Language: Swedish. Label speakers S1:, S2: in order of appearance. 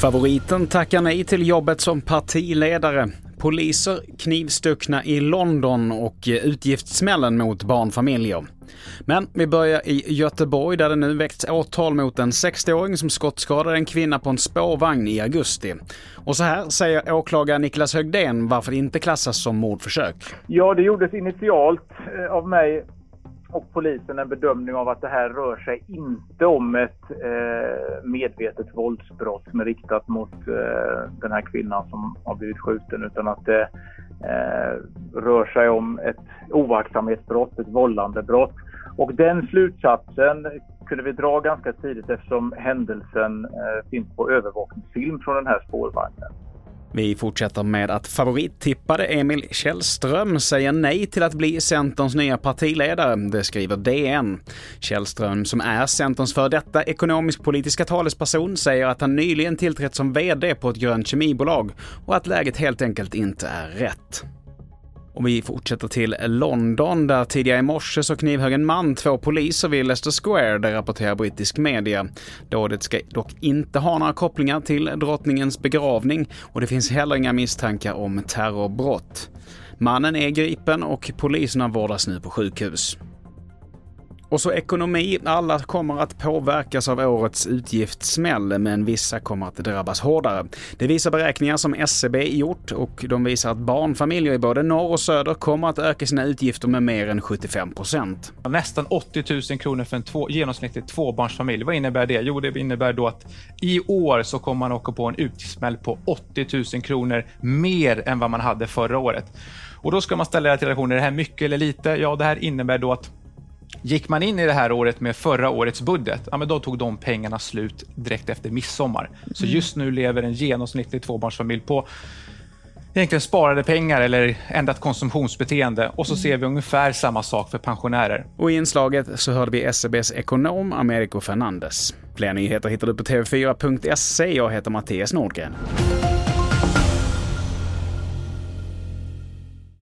S1: Favoriten tackar nej till jobbet som partiledare. Poliser knivstuckna i London och utgiftssmällen mot barnfamiljer. Men vi börjar i Göteborg där det nu väckts åtal mot en 60-åring som skottskadade en kvinna på en spårvagn i augusti. Och så här säger åklagare Niklas Högdén varför det inte klassas som mordförsök.
S2: Ja, det gjordes initialt eh, av mig och polisen en bedömning av att det här rör sig inte om ett eh, medvetet våldsbrott som är riktat mot eh, den här kvinnan som har blivit skjuten utan att det eh, rör sig om ett oaktsamhetsbrott, ett vållandebrott. Och den slutsatsen kunde vi dra ganska tidigt eftersom händelsen eh, finns på övervakningsfilm från den här spårvagnen.
S1: Vi fortsätter med att favorittippade Emil Källström säger nej till att bli Centerns nya partiledare. Det skriver DN. Källström, som är Centerns för detta ekonomisk-politiska talesperson, säger att han nyligen tillträtt som VD på ett grönt kemibolag och att läget helt enkelt inte är rätt. Och vi fortsätter till London där tidigare i morse så knivhögg en man två poliser vid Leicester Square, det rapporterar brittisk media. Dådet ska dock inte ha några kopplingar till drottningens begravning och det finns heller inga misstankar om terrorbrott. Mannen är gripen och poliserna vårdas nu på sjukhus. Och så ekonomi. Alla kommer att påverkas av årets utgiftssmäll, men vissa kommer att drabbas hårdare. Det visar beräkningar som SCB gjort och de visar att barnfamiljer i både norr och söder kommer att öka sina utgifter med mer än 75 procent.
S3: Nästan 80 000 kronor för en två, genomsnittlig tvåbarnsfamilj. Vad innebär det? Jo, det innebär då att i år så kommer man åka på en utgiftssmäll på 80 000 kronor mer än vad man hade förra året. Och då ska man ställa det till relation, är det här mycket eller lite? Ja, det här innebär då att Gick man in i det här året med förra årets budget, ja, men då tog de pengarna slut direkt efter midsommar. Så mm. just nu lever en genomsnittlig tvåbarnsfamilj på egentligen sparade pengar eller ändrat konsumtionsbeteende och så ser vi ungefär samma sak för pensionärer.
S1: Och i inslaget så hörde vi SCBs e ekonom Americo Fernandes. Fler nyheter hittar du på tv4.se. Jag heter Mattias Nordgren.